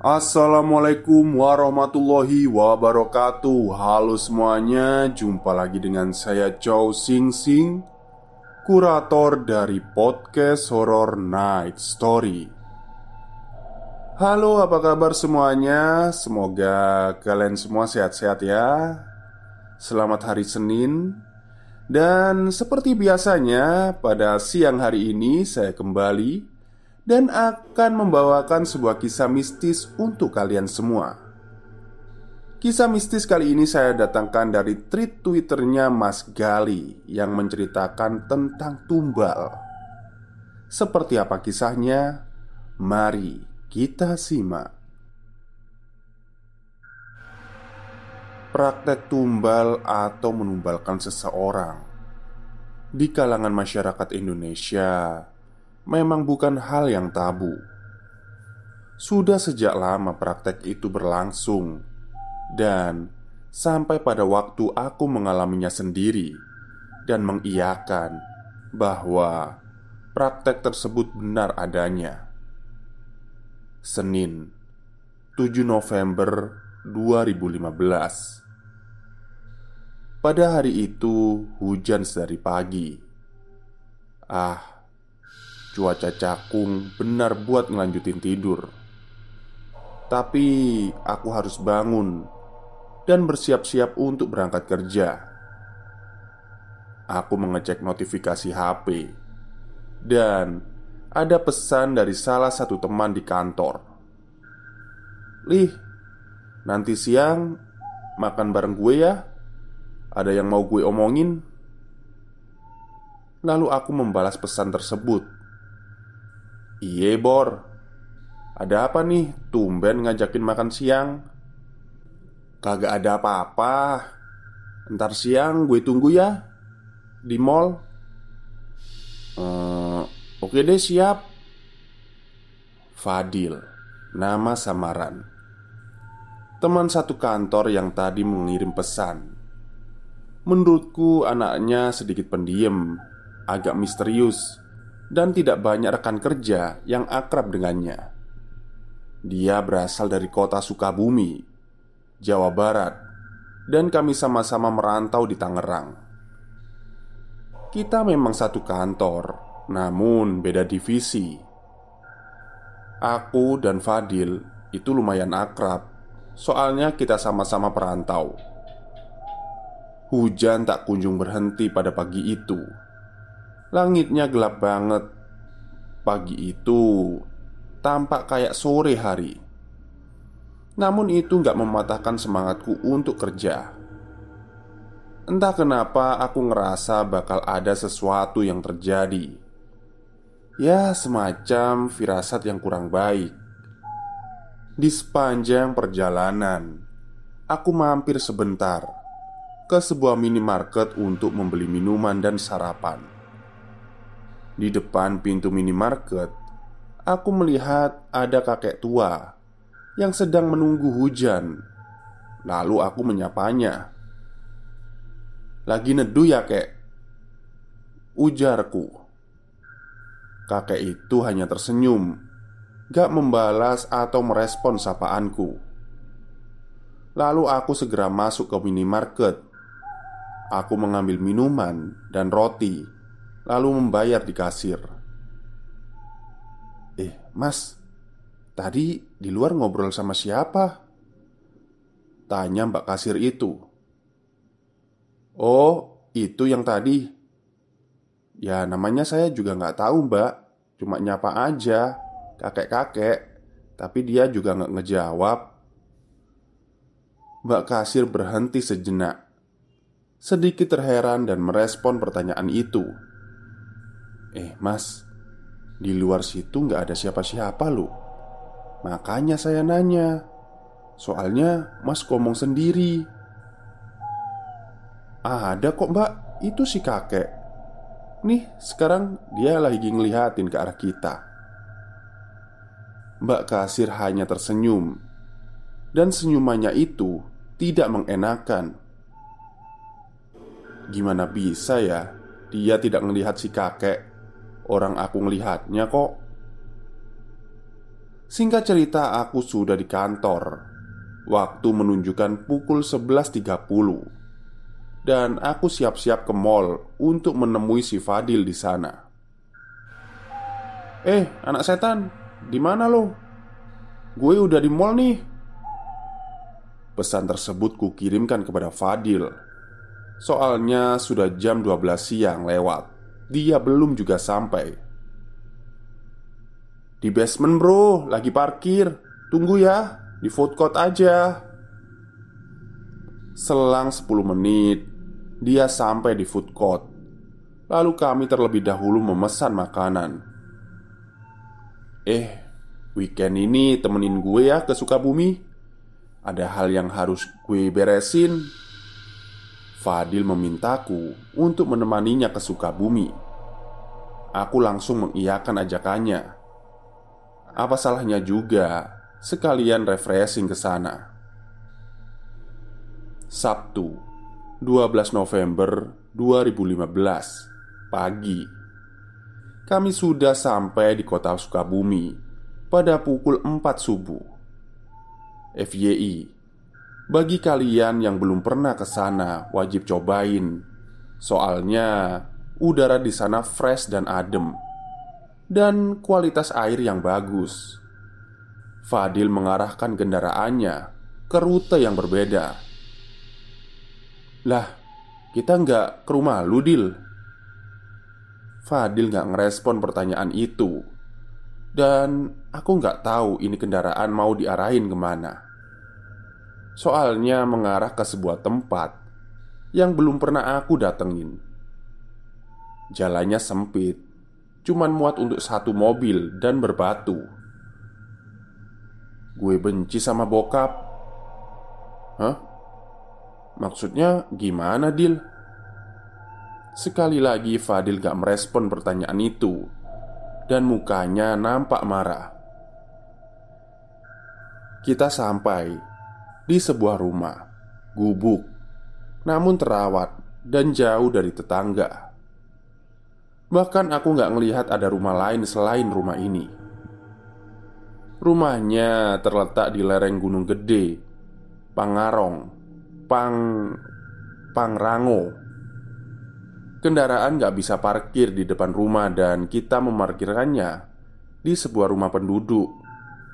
Assalamualaikum warahmatullahi wabarakatuh. Halo semuanya Jumpa lagi dengan saya Chow Sing Sing Kurator dari podcast Horror Night Story. Halo apa kabar semuanya? Semoga kalian semua sehat-sehat ya. Selamat hari Senin. Dan seperti biasanya pada siang hari ini saya kembali dan akan membawakan sebuah kisah mistis untuk kalian semua. Kisah mistis kali ini saya datangkan dari tweet Twitternya Mas Gali yang menceritakan tentang tumbal. Seperti apa kisahnya? Mari kita simak. Praktek tumbal atau menumbalkan seseorang di kalangan masyarakat Indonesia memang bukan hal yang tabu. Sudah sejak lama praktek itu berlangsung, dan sampai pada waktu aku mengalaminya sendiri dan mengiyakan bahwa praktek tersebut benar adanya. Senin, 7 November 2015. Pada hari itu hujan sedari pagi. Ah, Cuaca cakung benar buat ngelanjutin tidur. Tapi aku harus bangun Dan bersiap-siap untuk berangkat kerja. Aku mengecek notifikasi HP Dan ada pesan dari salah satu teman di kantor. Lih, nanti siang makan bareng gue ya. Ada yang mau gue omongin? Lalu aku membalas pesan tersebut Iye Bor. Ada apa nih? Tumben ngajakin makan siang. Kagak ada apa-apa. Ntar siang gue tunggu ya Di mall. Ehm, Oke deh siap. Fadil Nama samaran. Teman satu kantor yang tadi mengirim pesan. Menurutku anaknya sedikit pendiam Agak misterius dan tidak banyak rekan kerja yang akrab dengannya. Dia berasal dari kota Sukabumi, Jawa Barat, dan kami sama-sama merantau di Tangerang. Kita memang satu kantor, namun beda divisi. Aku dan Fadil itu lumayan akrab, soalnya kita sama-sama perantau. Hujan tak kunjung berhenti pada pagi itu Langitnya gelap banget. Pagi itu tampak kayak sore hari. Namun itu nggak mematahkan semangatku untuk kerja. Entah kenapa aku ngerasa bakal ada sesuatu yang terjadi. Ya, semacam firasat yang kurang baik. Di sepanjang perjalanan, aku mampir sebentar ke sebuah minimarket untuk membeli minuman dan sarapan. Di depan pintu minimarket, aku melihat ada kakek tua yang sedang menunggu hujan. Lalu aku menyapanya. "Lagi neduh ya, kek?" ujarku. Kakek itu hanya tersenyum, gak membalas atau merespon sapaanku. Lalu aku segera masuk ke minimarket. Aku mengambil minuman dan roti, lalu membayar di kasir. Eh, Mas, tadi di luar ngobrol sama siapa? Tanya mbak kasir itu. Oh, itu yang tadi. Ya, namanya saya juga nggak tahu, mbak. Cuma nyapa aja, kakek-kakek. Tapi dia juga nggak ngejawab. Mbak kasir berhenti sejenak Sedikit terheran dan merespon pertanyaan itu Eh mas Di luar situ nggak ada siapa-siapa loh Makanya saya nanya. Soalnya mas ngomong sendiri. Ada kok mbak. Itu si kakek. Nih sekarang dia lagi ngeliatin ke arah kita. Mbak kasir hanya tersenyum. Dan senyumannya itu tidak mengenakan. Gimana bisa ya? Dia tidak melihat si kakek Orang aku melihatnya kok. Singkat cerita aku sudah di kantor. Waktu menunjukkan pukul 11.30 Dan aku siap-siap ke mall Untuk menemui si Fadil di sana. Eh, anak setan di mana lo? Gue udah di mall nih. Pesan tersebut kukirimkan kepada Fadil. Soalnya sudah jam 12 siang lewat Dia belum juga sampai. Di basement bro, lagi parkir. Tunggu ya, di food court aja. Selang 10 menit Dia sampai di food court. Lalu kami terlebih dahulu memesan makanan. Eh, weekend ini temenin gue ya ke Sukabumi. Ada hal yang harus gue beresin Fadil memintaku untuk menemaninya ke Sukabumi Aku langsung mengiyakan ajakannya. Apa salahnya juga sekalian refreshing ke sana? Sabtu, 12 November 2015 Pagi. Kami sudah sampai di kota Sukabumi Pada pukul 4 subuh. FYI Bagi kalian yang belum pernah ke sana Wajib cobain Soalnya Udara di sana fresh dan adem dan kualitas air yang bagus. Fadil mengarahkan kendaraannya ke rute yang berbeda. Lah, kita nggak ke rumah lu, Dil? Fadil nggak ngerespon pertanyaan itu Dan aku nggak tahu ini kendaraan mau diarahin ke mana Soalnya mengarah ke sebuah tempat Yang belum pernah aku datengin Jalannya sempit Cuman muat untuk satu mobil dan berbatu Gue benci sama bokap Hah? Maksudnya gimana Dil? Sekali lagi Fadil gak merespon pertanyaan itu Dan mukanya nampak marah Kita sampai di sebuah rumah Gubuk Namun terawat dan jauh dari tetangga. Bahkan aku nggak ngelihat ada rumah lain selain rumah ini. Rumahnya terletak di lereng gunung gede Pangarong Pang... Pangrango. Kendaraan nggak bisa parkir di depan rumah dan kita memarkirkannya Di sebuah rumah penduduk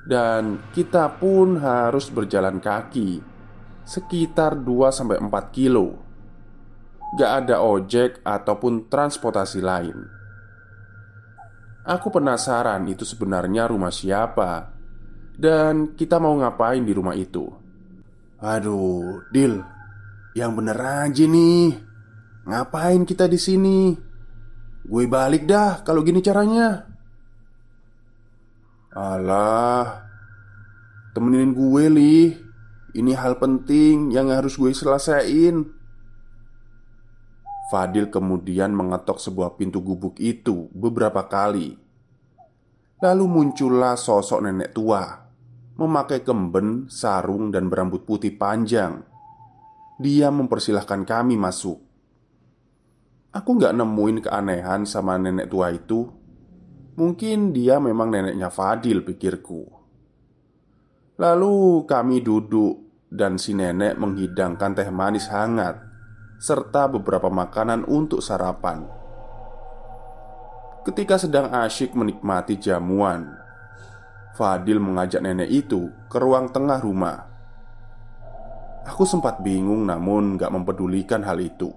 Dan kita pun harus berjalan kaki Sekitar 2-4 kilo. Gak ada ojek ataupun transportasi lain. Aku penasaran itu sebenarnya rumah siapa Dan kita mau ngapain di rumah itu. Aduh, Dil Yang bener aja nih. Ngapain kita di sini? Gue balik dah kalau gini caranya Alah Temenin gue, Li Ini hal penting yang harus gue selesaiin Fadil kemudian mengetok sebuah pintu gubuk itu beberapa kali. Lalu muncullah sosok nenek tua memakai kemben, sarung, dan berambut putih panjang. Dia mempersilahkan kami masuk. Aku nggak nemuin keanehan sama nenek tua itu. Mungkin dia memang neneknya Fadil, pikirku. Lalu kami duduk dan si nenek menghidangkan teh manis hangat serta beberapa makanan untuk sarapan. Ketika sedang asyik menikmati jamuan, Fadil mengajak nenek itu ke ruang tengah rumah. Aku sempat bingung, namun gak mempedulikan hal itu.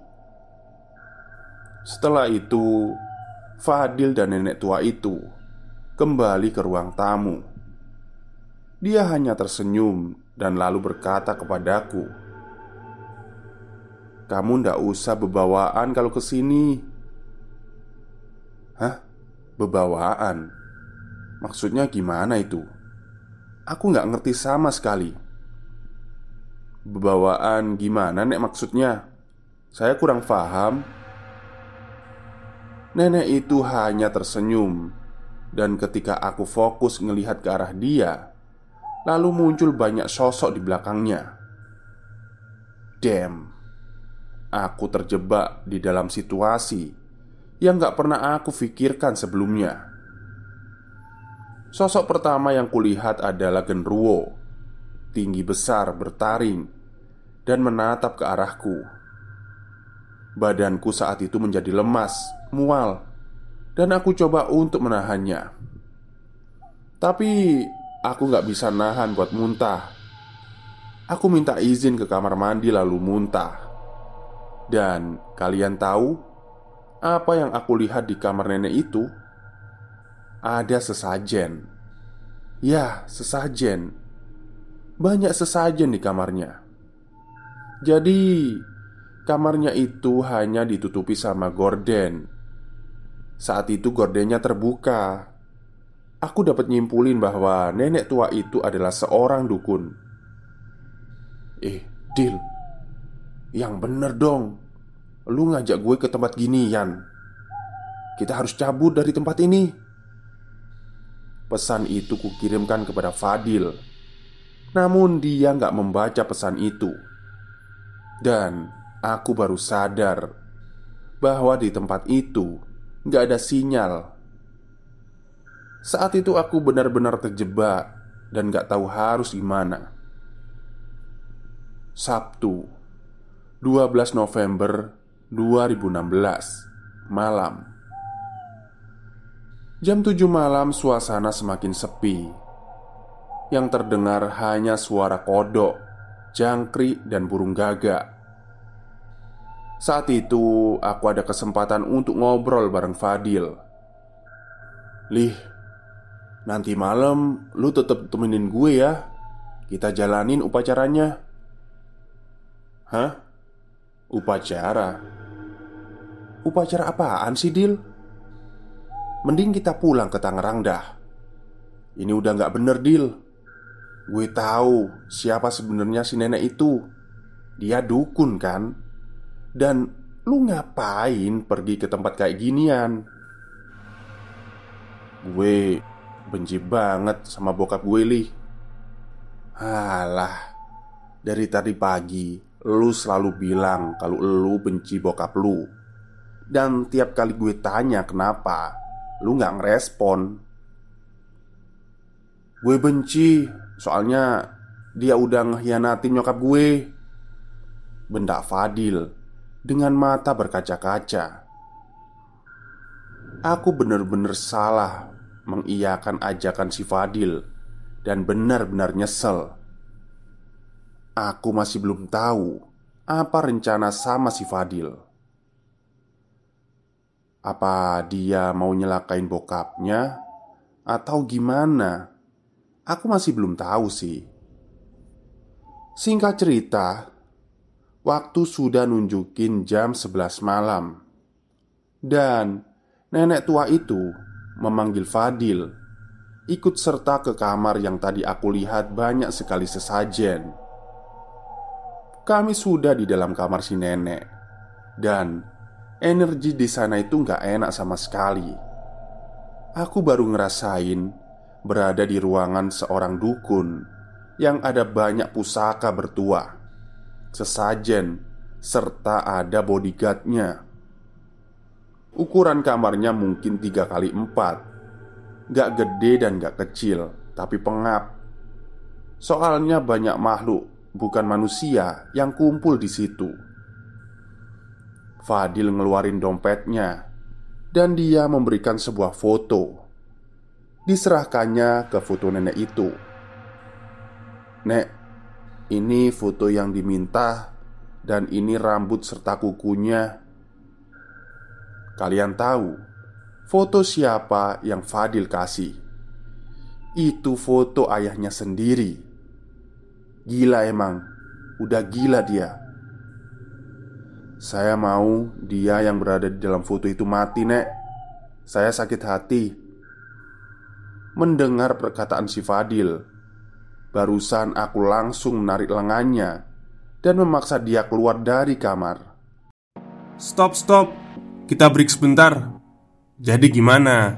Setelah itu, Fadil dan nenek tua itu kembali ke ruang tamu. Dia hanya tersenyum dan lalu berkata kepadaku, "Kamu ndak usah bebawaan kalau ke sini." Hah? Bebawaan? Maksudnya gimana itu? Aku nggak ngerti sama sekali Bebawaan gimana nek maksudnya? Saya kurang paham Nenek itu hanya tersenyum Dan ketika aku fokus ngelihat ke arah dia Lalu muncul banyak sosok di belakangnya Damn Aku terjebak di dalam situasi yang gak pernah aku pikirkan sebelumnya. Sosok pertama yang kulihat adalah genruwo, tinggi besar bertaring, dan menatap ke arahku. Badanku saat itu menjadi lemas, mual, dan aku coba untuk menahannya. Tapi aku gak bisa nahan buat muntah. Aku minta izin ke kamar mandi lalu muntah. Dan kalian tahu apa yang aku lihat di kamar nenek itu? Ada sesajen Ya, sesajen Banyak sesajen di kamarnya Jadi Kamarnya itu hanya ditutupi sama gorden Saat itu gordennya terbuka. Aku dapat nyimpulin bahwa nenek tua itu adalah seorang dukun. Eh, Dil. Yang bener dong. Lu ngajak gue ke tempat ginian. Kita harus cabut dari tempat ini. Pesan itu kukirimkan kepada Fadil. Namun dia nggak membaca pesan itu. Dan aku baru sadar Bahwa di tempat itu nggak ada sinyal. Saat itu aku benar-benar terjebak Dan nggak tahu harus gimana. Sabtu 12 November 2016 Malam. Jam 7 malam suasana semakin sepi. Yang terdengar hanya suara kodok, jangkrik, dan burung gagak Saat itu aku ada kesempatan untuk ngobrol bareng Fadil. Lih, nanti malam lu tetap temenin gue ya. Kita jalanin upacaranya. Hah? Upacara? Upacara apaan sih, Dil? Mending kita pulang ke Tangerang dah. Ini udah gak bener, Dil. Gue tahu siapa sebenarnya si nenek itu. Dia dukun kan Dan lu ngapain pergi ke tempat kayak ginian? Gue benci banget sama bokap gue, Li. Halah Dari tadi pagi Lu selalu bilang kalau lu benci bokap lu. Dan tiap kali gue tanya kenapa Lu gak ngerespon. Gue benci Soalnya Dia udah ngehianatin nyokap gue. Benda Fadil Dengan mata berkaca-kaca Aku bener-bener salah Mengiyakan ajakan si Fadil Dan benar-benar nyesel Aku masih belum tahu Apa rencana sama si Fadil apa dia mau nyelakain bokapnya atau gimana? Aku masih belum tahu sih. Singkat cerita, waktu sudah nunjukin jam 11 malam. Dan nenek tua itu memanggil Fadil ikut serta ke kamar yang tadi aku lihat banyak sekali sesajen. Kami sudah di dalam kamar si nenek dan Energi di sana itu nggak enak sama sekali. Aku baru ngerasain berada di ruangan seorang dukun yang ada banyak pusaka bertuah, sesajen, serta ada bodyguardnya. Ukuran kamarnya mungkin tiga kali empat, gak gede dan gak kecil, tapi pengap. Soalnya banyak makhluk, bukan manusia, yang kumpul di situ. Fadil ngeluarin dompetnya Dan dia memberikan sebuah foto Diserahkannya ke foto nenek itu Nek, ini foto yang diminta Dan ini rambut serta kukunya. Kalian tahu Foto siapa yang Fadil kasih? Itu foto ayahnya sendiri. Gila emang Udah gila dia. Saya mau dia yang berada di dalam foto itu mati nek. Saya sakit hati. Mendengar perkataan si Fadil Barusan aku langsung menarik lengannya Dan memaksa dia keluar dari kamar Stop, stop Kita break sebentar Jadi gimana?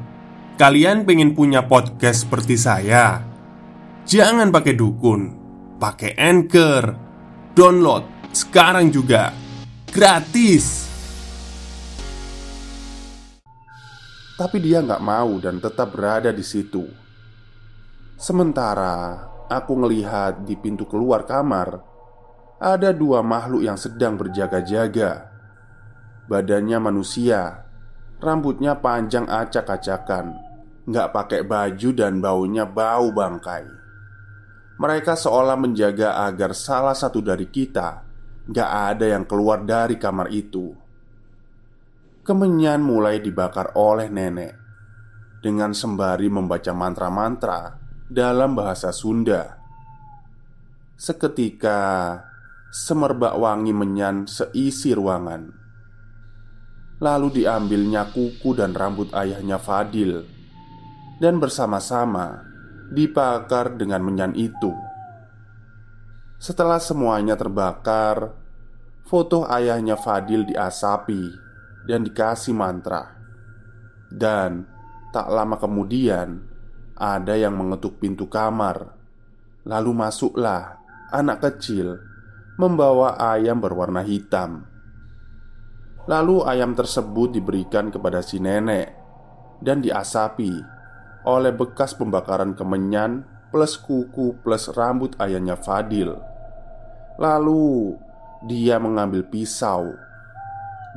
Kalian pengen punya podcast seperti saya? Jangan pakai dukun Pakai Anchor Download sekarang juga Gratis Tapi dia nggak mau dan tetap berada di situ. Sementara aku melihat di pintu keluar kamar ada dua makhluk yang sedang berjaga-jaga. Badannya manusia, rambutnya panjang acak-acakan, nggak pakai baju dan baunya bau bangkai. Mereka seolah menjaga agar salah satu dari kita nggak ada yang keluar dari kamar itu. Kemenyan mulai dibakar oleh nenek Dengan sembari membaca mantra-mantra dalam bahasa Sunda. Seketika Semerbak wangi menyan seisi ruangan. Lalu diambilnya kuku dan rambut ayahnya Fadil. Dan bersama-sama dibakar dengan menyan itu. Setelah semuanya terbakar Foto ayahnya Fadil diasapi dan dikasih mantra. Dan tak lama kemudian, ada yang mengetuk pintu kamar. Lalu masuklah anak kecil membawa ayam berwarna hitam. Lalu ayam tersebut diberikan kepada si nenek dan diasapi oleh bekas pembakaran kemenyan plus kuku plus rambut ayahnya Fadil. Lalu dia mengambil pisau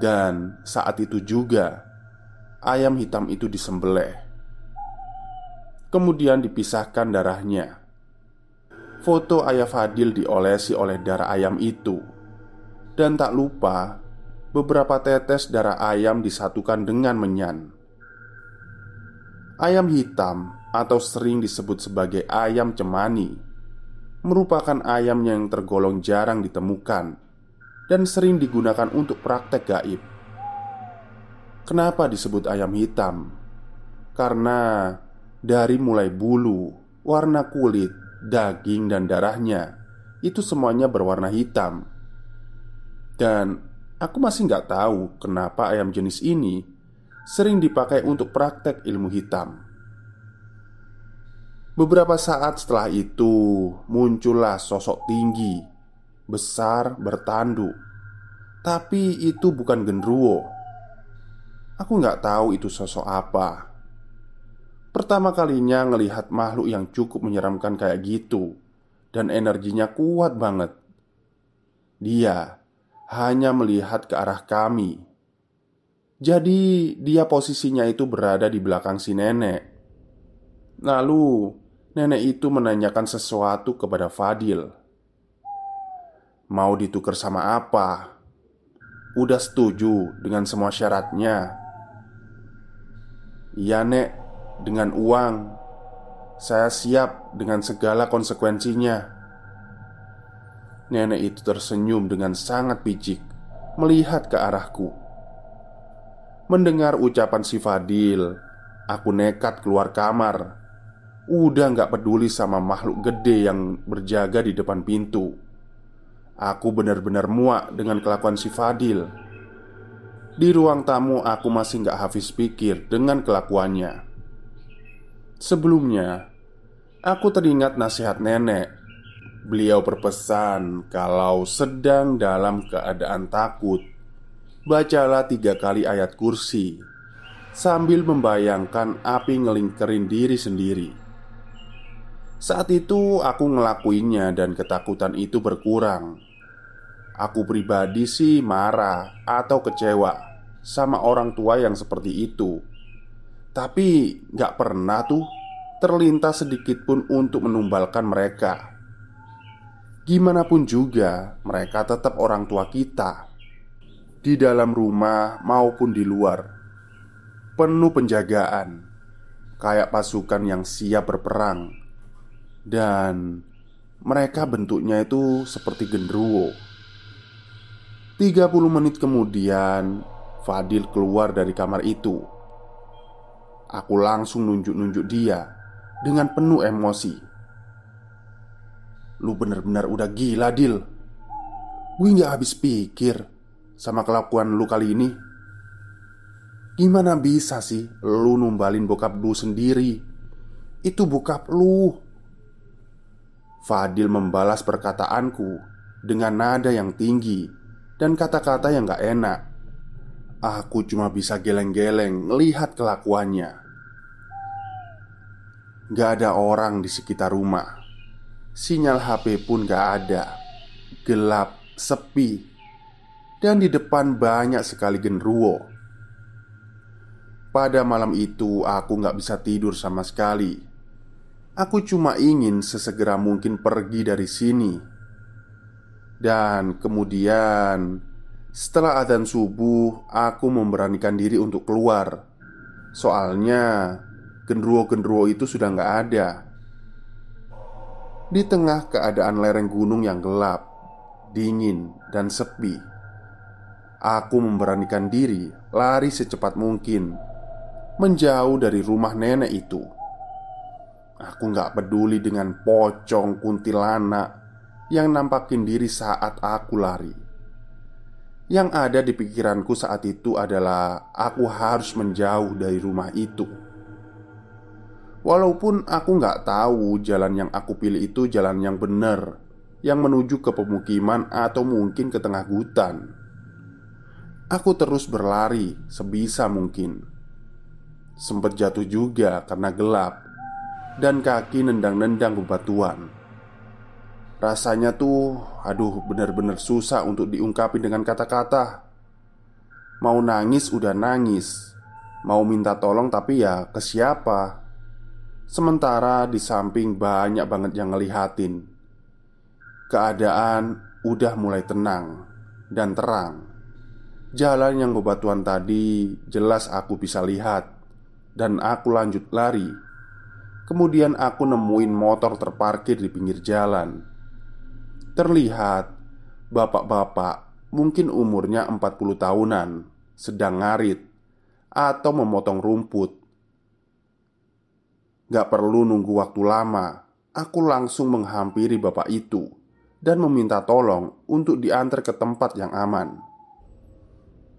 dan saat itu juga ayam hitam itu disembelih. Kemudian dipisahkan darahnya. Foto ayah Fadil diolesi oleh darah ayam itu. Dan tak lupa beberapa tetes darah ayam disatukan dengan menyan. Ayam hitam atau sering disebut sebagai ayam cemani merupakan ayam yang tergolong jarang ditemukan dan sering digunakan untuk praktek gaib. Kenapa disebut ayam hitam? Karena dari mulai bulu, warna kulit, daging, dan darahnya itu semuanya berwarna hitam. Dan aku masih nggak tahu kenapa ayam jenis ini sering dipakai untuk praktek ilmu hitam. Beberapa saat setelah itu muncullah sosok tinggi besar, bertanduk. Tapi itu bukan genruwo. Aku nggak tahu itu sosok apa. Pertama kalinya ngelihat makhluk yang cukup menyeramkan kayak gitu. Dan energinya kuat banget. Dia hanya melihat ke arah kami. Jadi dia posisinya itu berada di belakang si nenek. Lalu nenek itu menanyakan sesuatu kepada Fadil. Mau ditukar sama apa? Udah setuju dengan semua syaratnya? Iya nek, dengan uang. Saya siap dengan segala konsekuensinya. Nenek itu tersenyum dengan sangat picik Melihat ke arahku. Mendengar ucapan si Fadil Aku nekat keluar kamar. Udah gak peduli sama makhluk gede yang berjaga di depan pintu. Aku benar-benar muak dengan kelakuan si Fadil. Di ruang tamu aku masih gak habis pikir dengan kelakuannya Sebelumnya Aku teringat nasihat nenek. Beliau berpesan kalau sedang dalam keadaan takut Bacalah tiga kali ayat kursi Sambil membayangkan api ngelingkerin diri sendiri. Saat itu aku ngelakuinnya dan ketakutan itu berkurang. Aku pribadi sih marah atau kecewa sama orang tua yang seperti itu. Tapi gak pernah tuh terlintas sedikit pun untuk menumbalkan mereka. Gimana pun juga, mereka tetap orang tua kita di dalam rumah maupun di luar, penuh penjagaan, kayak pasukan yang siap berperang, dan mereka bentuknya itu seperti genderuwo. 30 menit kemudian, Fadil keluar dari kamar itu. Aku langsung nunjuk-nunjuk dia dengan penuh emosi. Lu bener-bener udah gila, Dil. Gue gak habis pikir sama kelakuan lu kali ini. Gimana bisa sih lu numbalin bokap lu sendiri? Itu bokap lu. Fadil membalas perkataanku dengan nada yang tinggi dan kata-kata yang gak enak. Aku cuma bisa geleng-geleng melihat kelakuannya. Gak ada orang di sekitar rumah. Sinyal HP pun gak ada. Gelap, sepi, dan di depan banyak sekali genruwo. Pada malam itu, aku gak bisa tidur sama sekali. Aku cuma ingin sesegera mungkin pergi dari sini, dan kemudian setelah adzan subuh, aku memberanikan diri untuk keluar. Soalnya, genderuwo-genderuwo itu sudah nggak ada. Di tengah keadaan lereng gunung yang gelap, dingin, dan sepi, aku memberanikan diri lari secepat mungkin menjauh dari rumah nenek itu. Aku nggak peduli dengan pocong kuntilanak yang nampakin diri saat aku lari. Yang ada di pikiranku saat itu adalah aku harus menjauh dari rumah itu. Walaupun aku nggak tahu jalan yang aku pilih itu jalan yang benar, yang menuju ke pemukiman atau mungkin ke tengah hutan. Aku terus berlari sebisa mungkin Sempat jatuh juga karena gelap Dan kaki nendang-nendang bebatuan Rasanya tuh, aduh benar-benar susah untuk diungkapin dengan kata-kata. Mau nangis udah nangis. Mau minta tolong tapi ya ke siapa? Sementara di samping banyak banget yang ngelihatin. Keadaan udah mulai tenang dan terang. Jalan yang bebatuan tadi jelas aku bisa lihat dan aku lanjut lari. Kemudian aku nemuin motor terparkir di pinggir jalan. Terlihat bapak-bapak mungkin umurnya 40 tahunan sedang ngarit atau memotong rumput. Gak perlu nunggu waktu lama, aku langsung menghampiri bapak itu dan meminta tolong untuk diantar ke tempat yang aman.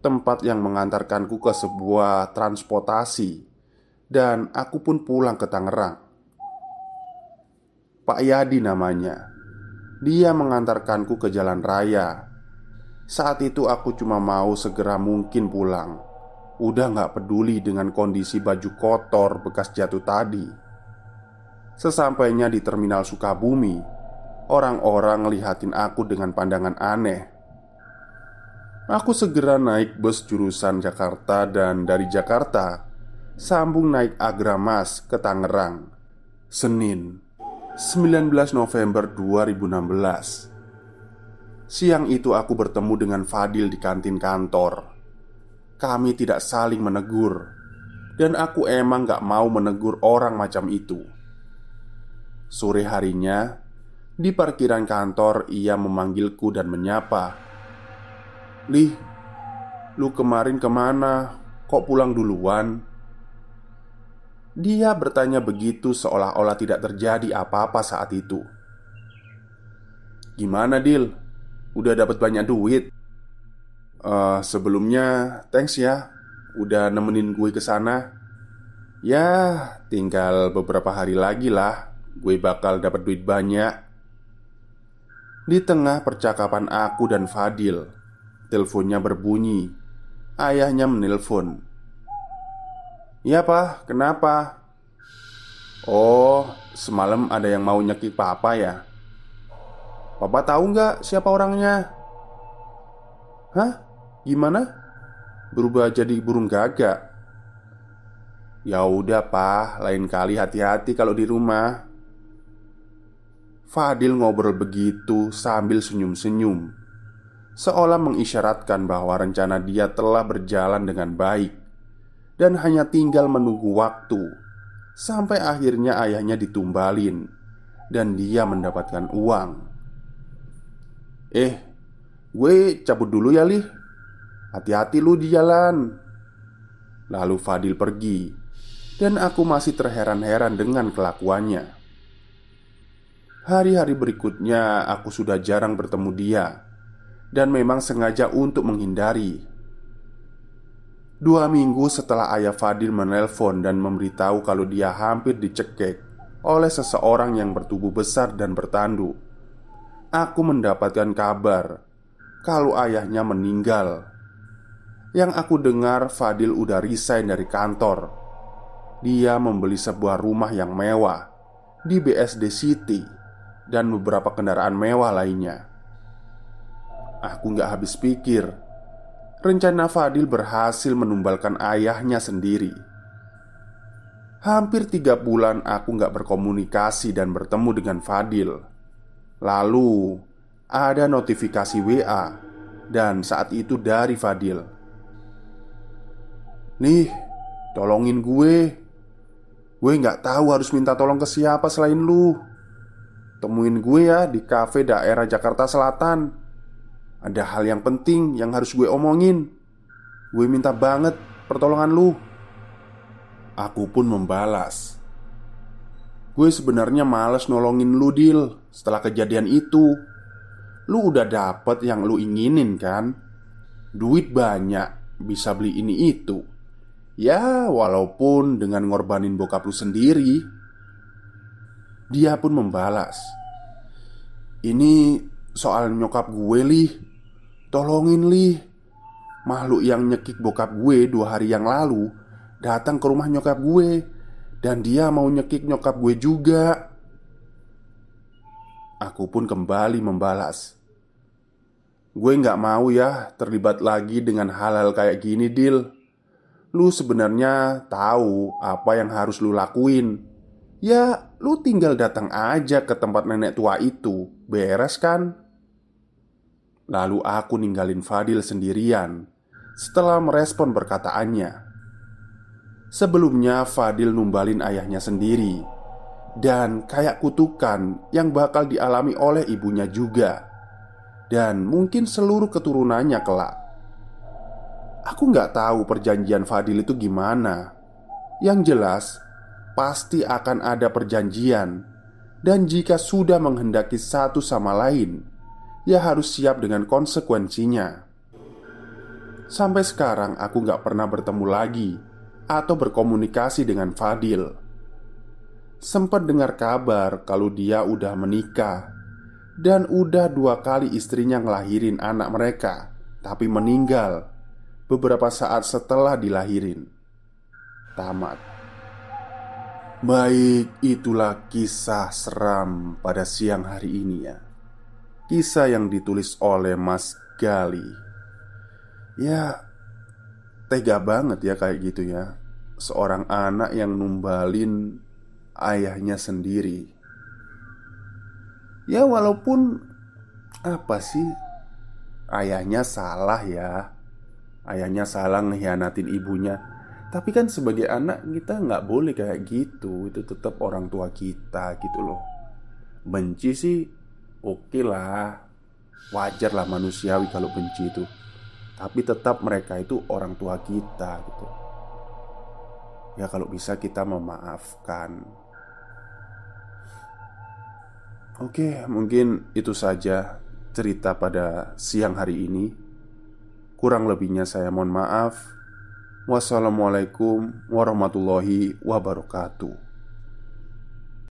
Tempat yang mengantarkanku ke sebuah transportasi dan aku pun pulang ke Tangerang. Pak Yadi namanya. Dia mengantarkanku ke jalan raya. Saat itu aku cuma mau segera mungkin pulang. Udah gak peduli dengan kondisi baju kotor bekas jatuh tadi. Sesampainya di terminal Sukabumi, orang-orang ngelihatin aku dengan pandangan aneh. Aku segera naik bus jurusan Jakarta dan dari Jakarta sambung naik Agramas ke Tangerang Senin 19 November 2016 Siang itu aku bertemu dengan Fadil di kantin kantor Kami tidak saling menegur Dan aku emang gak mau menegur orang macam itu Sore harinya Di parkiran kantor ia memanggilku dan menyapa Lih, lu kemarin ke mana? Kok pulang duluan? Dia bertanya begitu seolah-olah tidak terjadi apa-apa saat itu. Gimana, Dil? Udah dapat banyak duit? Uh, sebelumnya, thanks ya, udah nemenin gue ke sana. Ya, tinggal beberapa hari lagi lah, gue bakal dapat duit banyak. Di tengah percakapan aku dan Fadil, teleponnya berbunyi. Ayahnya menelpon. Iya pak, kenapa? Oh, semalam ada yang mau nyekik papa ya? Papa tahu nggak siapa orangnya? Hah? Gimana? Berubah jadi burung gagak? Ya udah, Pak. Lain kali hati-hati kalau di rumah. Fadil ngobrol begitu sambil senyum-senyum Seolah mengisyaratkan bahwa rencana dia telah berjalan dengan baik Dan hanya tinggal menunggu waktu Sampai akhirnya ayahnya ditumbalin Dan dia mendapatkan uang. Eh, gue cabut dulu ya, Lih. Hati-hati lu di jalan. Lalu Fadil pergi Dan aku masih terheran-heran dengan kelakuannya. Hari-hari berikutnya aku sudah jarang bertemu dia Dan memang sengaja untuk menghindari Dua minggu setelah ayah Fadil menelpon dan memberitahu kalau dia hampir dicekek Oleh seseorang yang bertubuh besar dan bertanduk Aku mendapatkan kabar Kalau ayahnya meninggal Yang aku dengar Fadil udah resign dari kantor Dia membeli sebuah rumah yang mewah Di BSD City dan beberapa kendaraan mewah lainnya. Aku nggak habis pikir, rencana Fadil berhasil menumbalkan ayahnya sendiri. Hampir tiga bulan aku nggak berkomunikasi dan bertemu dengan Fadil. Lalu ada notifikasi WA dan saat itu dari Fadil. Nih, tolongin gue. Gue nggak tahu harus minta tolong ke siapa selain lu. Temuin gue ya di kafe daerah Jakarta Selatan Ada hal yang penting yang harus gue omongin. Gue minta banget pertolongan lu. Aku pun membalas. Gue sebenarnya males nolongin lu Dil Setelah kejadian itu. Lu udah dapet yang lu inginin kan? Duit banyak Bisa beli ini itu. Ya walaupun dengan ngorbanin bokap lu sendiri. Dia pun membalas. Ini soal nyokap gue lih Tolongin lih Makhluk yang nyekik bokap gue dua hari yang lalu Datang ke rumah nyokap gue. Dan dia mau nyekik nyokap gue juga. Aku pun kembali membalas. Gue gak mau ya terlibat lagi dengan hal-hal kayak gini Dil. Lu sebenarnya tahu apa yang harus lu lakuin. Ya, lu tinggal datang aja ke tempat nenek tua itu. Beres kan? Lalu aku ninggalin Fadil sendirian Setelah merespon perkataannya. Sebelumnya Fadil numbalin ayahnya sendiri Dan kayak kutukan yang bakal dialami oleh ibunya juga. Dan mungkin seluruh keturunannya kelak. Aku nggak tahu perjanjian Fadil itu gimana. Yang jelas pasti akan ada perjanjian, dan jika sudah menghendaki satu sama lain, ya harus siap dengan konsekuensinya. Sampai sekarang, aku gak pernah bertemu lagi atau berkomunikasi dengan Fadil. Sempat dengar kabar kalau dia udah menikah dan udah dua kali istrinya ngelahirin anak mereka, tapi meninggal beberapa saat setelah dilahirin. Tamat. Baik, itulah kisah seram pada siang hari ini ya Kisah yang ditulis oleh Mas Gali. Ya, tega banget ya kayak gitu ya. Seorang anak yang numbalin ayahnya sendiri. Ya walaupun Apa sih? Ayahnya salah ya. Ayahnya salah ngehianatin ibunya. Tapi kan sebagai anak kita nggak boleh kayak gitu. Itu tetap orang tua kita gitu loh. Benci sih oke okay lah Wajar lah manusiawi kalau benci itu. Tapi tetap mereka itu orang tua kita gitu. Ya kalau bisa kita memaafkan. Oke mungkin itu saja cerita pada siang hari ini. Kurang lebihnya saya mohon maaf. Wassalamualaikum warahmatullahi wabarakatuh.